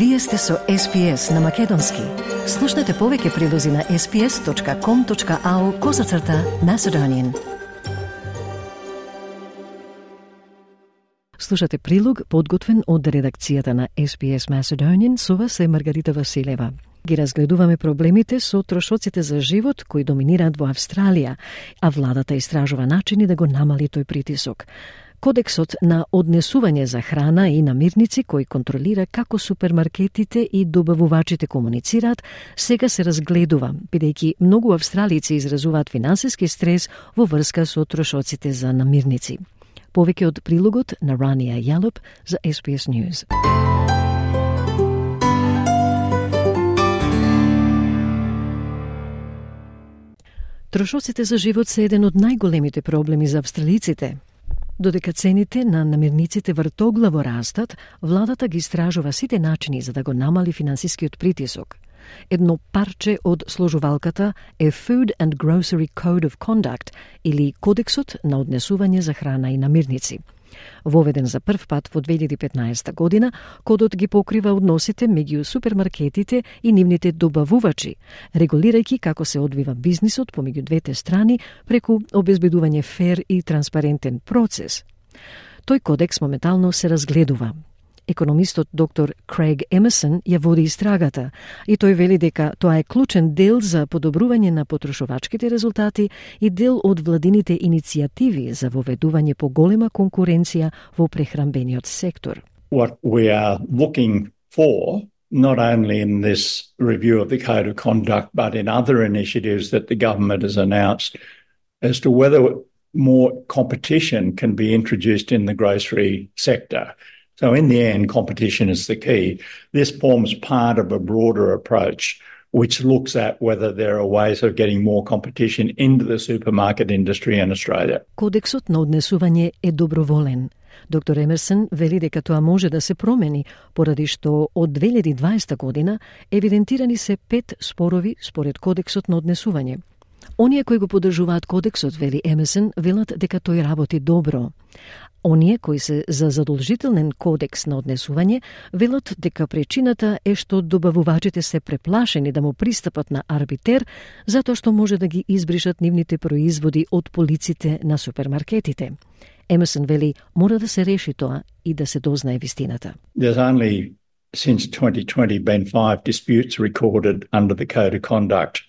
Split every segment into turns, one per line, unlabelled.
Вие сте со SPS на Македонски. Слушнете повеќе прилози на sps.com.au козацрта Macedonian. Слушате прилог подготвен од редакцијата на SPS Macedonian со вас е Маргарита Василева. Ги разгледуваме проблемите со трошоците за живот кои доминираат во Австралија, а владата истражува начини да го намали тој притисок. Кодексот на однесување за храна и намирници кој контролира како супермаркетите и добавувачите комуницираат, сега се разгледува, бидејќи многу австралици изразуваат финансиски стрес во врска со трошоците за намирници. Повеќе од прилогот на Ранија Јалоп за SBS News. Трошоците за живот се еден од најголемите проблеми за австралиците, Додека цените на намирниците вртоглаво растат, владата ги истражува сите начини за да го намали финансискиот притисок. Едно парче од сложувалката е Food and Grocery Code of Conduct или Кодексот на однесување за храна и намирници – Воведен за прв пат во 2015 година, кодот ги покрива односите меѓу супермаркетите и нивните добавувачи, регулирајќи како се одвива бизнисот помеѓу двете страни преку обезбедување фер и транспарентен процес. Тој кодекс моментално се разгледува. Економистот доктор Крейг Емесон ја води истрагата и тој вели дека тоа е клучен дел за подобрување на потрошувачките резултати и дел од владините иницијативи за воведување по голема конкуренција во прехрамбениот сектор.
What we are looking for not only in this review of the code of conduct but in other initiatives that the government has announced as to whether more competition can be introduced in the grocery sector. So, in the end, competition is the key. This forms part of a broader approach which looks at whether there are ways of getting more competition into the supermarket industry in Australia.
Кодексот на однесување е доброволен. Доктор Емерсон вели дека тоа може да се промени, поради што од 2020 година евидентирани се пет спорови според Кодексот на однесување. Оние кои го поддржуваат кодексот, вели Емерсон, велат дека тој работи добро. Оние кои се за задолжителен кодекс на однесување велат дека причината е што добавувачите се преплашени да му пристапат на арбитер затоа што може да ги избришат нивните производи од полиците на супермаркетите. Емерсон вели мора да се реши тоа и да се дознае вистината.
There's only since 2020 been five disputes recorded under the code of conduct.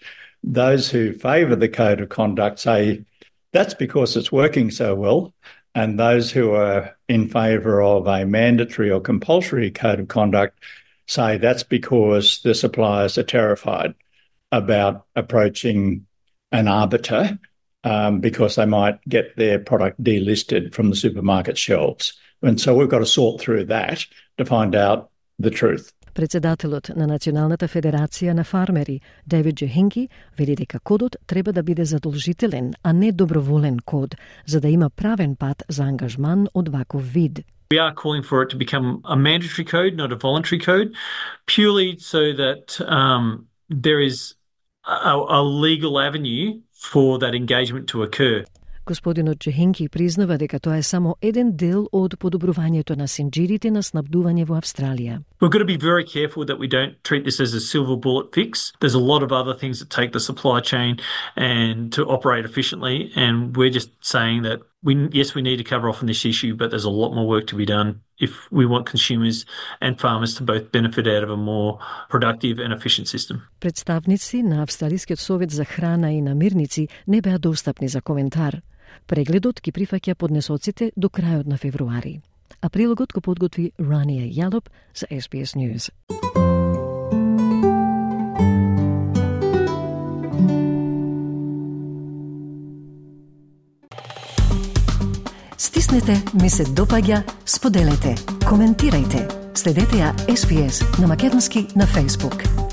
Those who favour the code of conduct say that's because it's working so well. And those who are in favour of a mandatory or compulsory code of conduct say that's because the suppliers are terrified about approaching an arbiter um, because they might get their product delisted from the supermarket shelves. And so we've got to sort through that to find out the truth.
Председателот на Националната федерација на фармери, Девид Джехинки, вели дека кодот треба да биде задолжителен, а не доброволен код, за да има правен пат за ангажман од ваков вид.
We are calling for it to become a mandatory code, not a voluntary code, purely so that um, there is a, a legal avenue for that engagement to occur.
Господинот Джехенки признава дека тоа е само еден дел од подобрувањето на синџирите на снабдување во Австралија.
We've got to be very careful that we don't treat this as a silver bullet fix. There's a lot of other things that take the supply chain and to operate efficiently and we're just saying that we yes we need to cover off on this issue but there's a lot more work to be done if we want consumers and farmers to both benefit out of a more productive and efficient system.
Представници на Австралискиот совет за храна и намирници не беа достапни за коментар. Прегледот ги прифаќа поднесоците до крајот на февруари. А прилогот го подготви Ранија Јалоп за SBS News. Стиснете, ми се допаѓа, споделете, коментирајте. Следете ја SPS на Македонски на Facebook.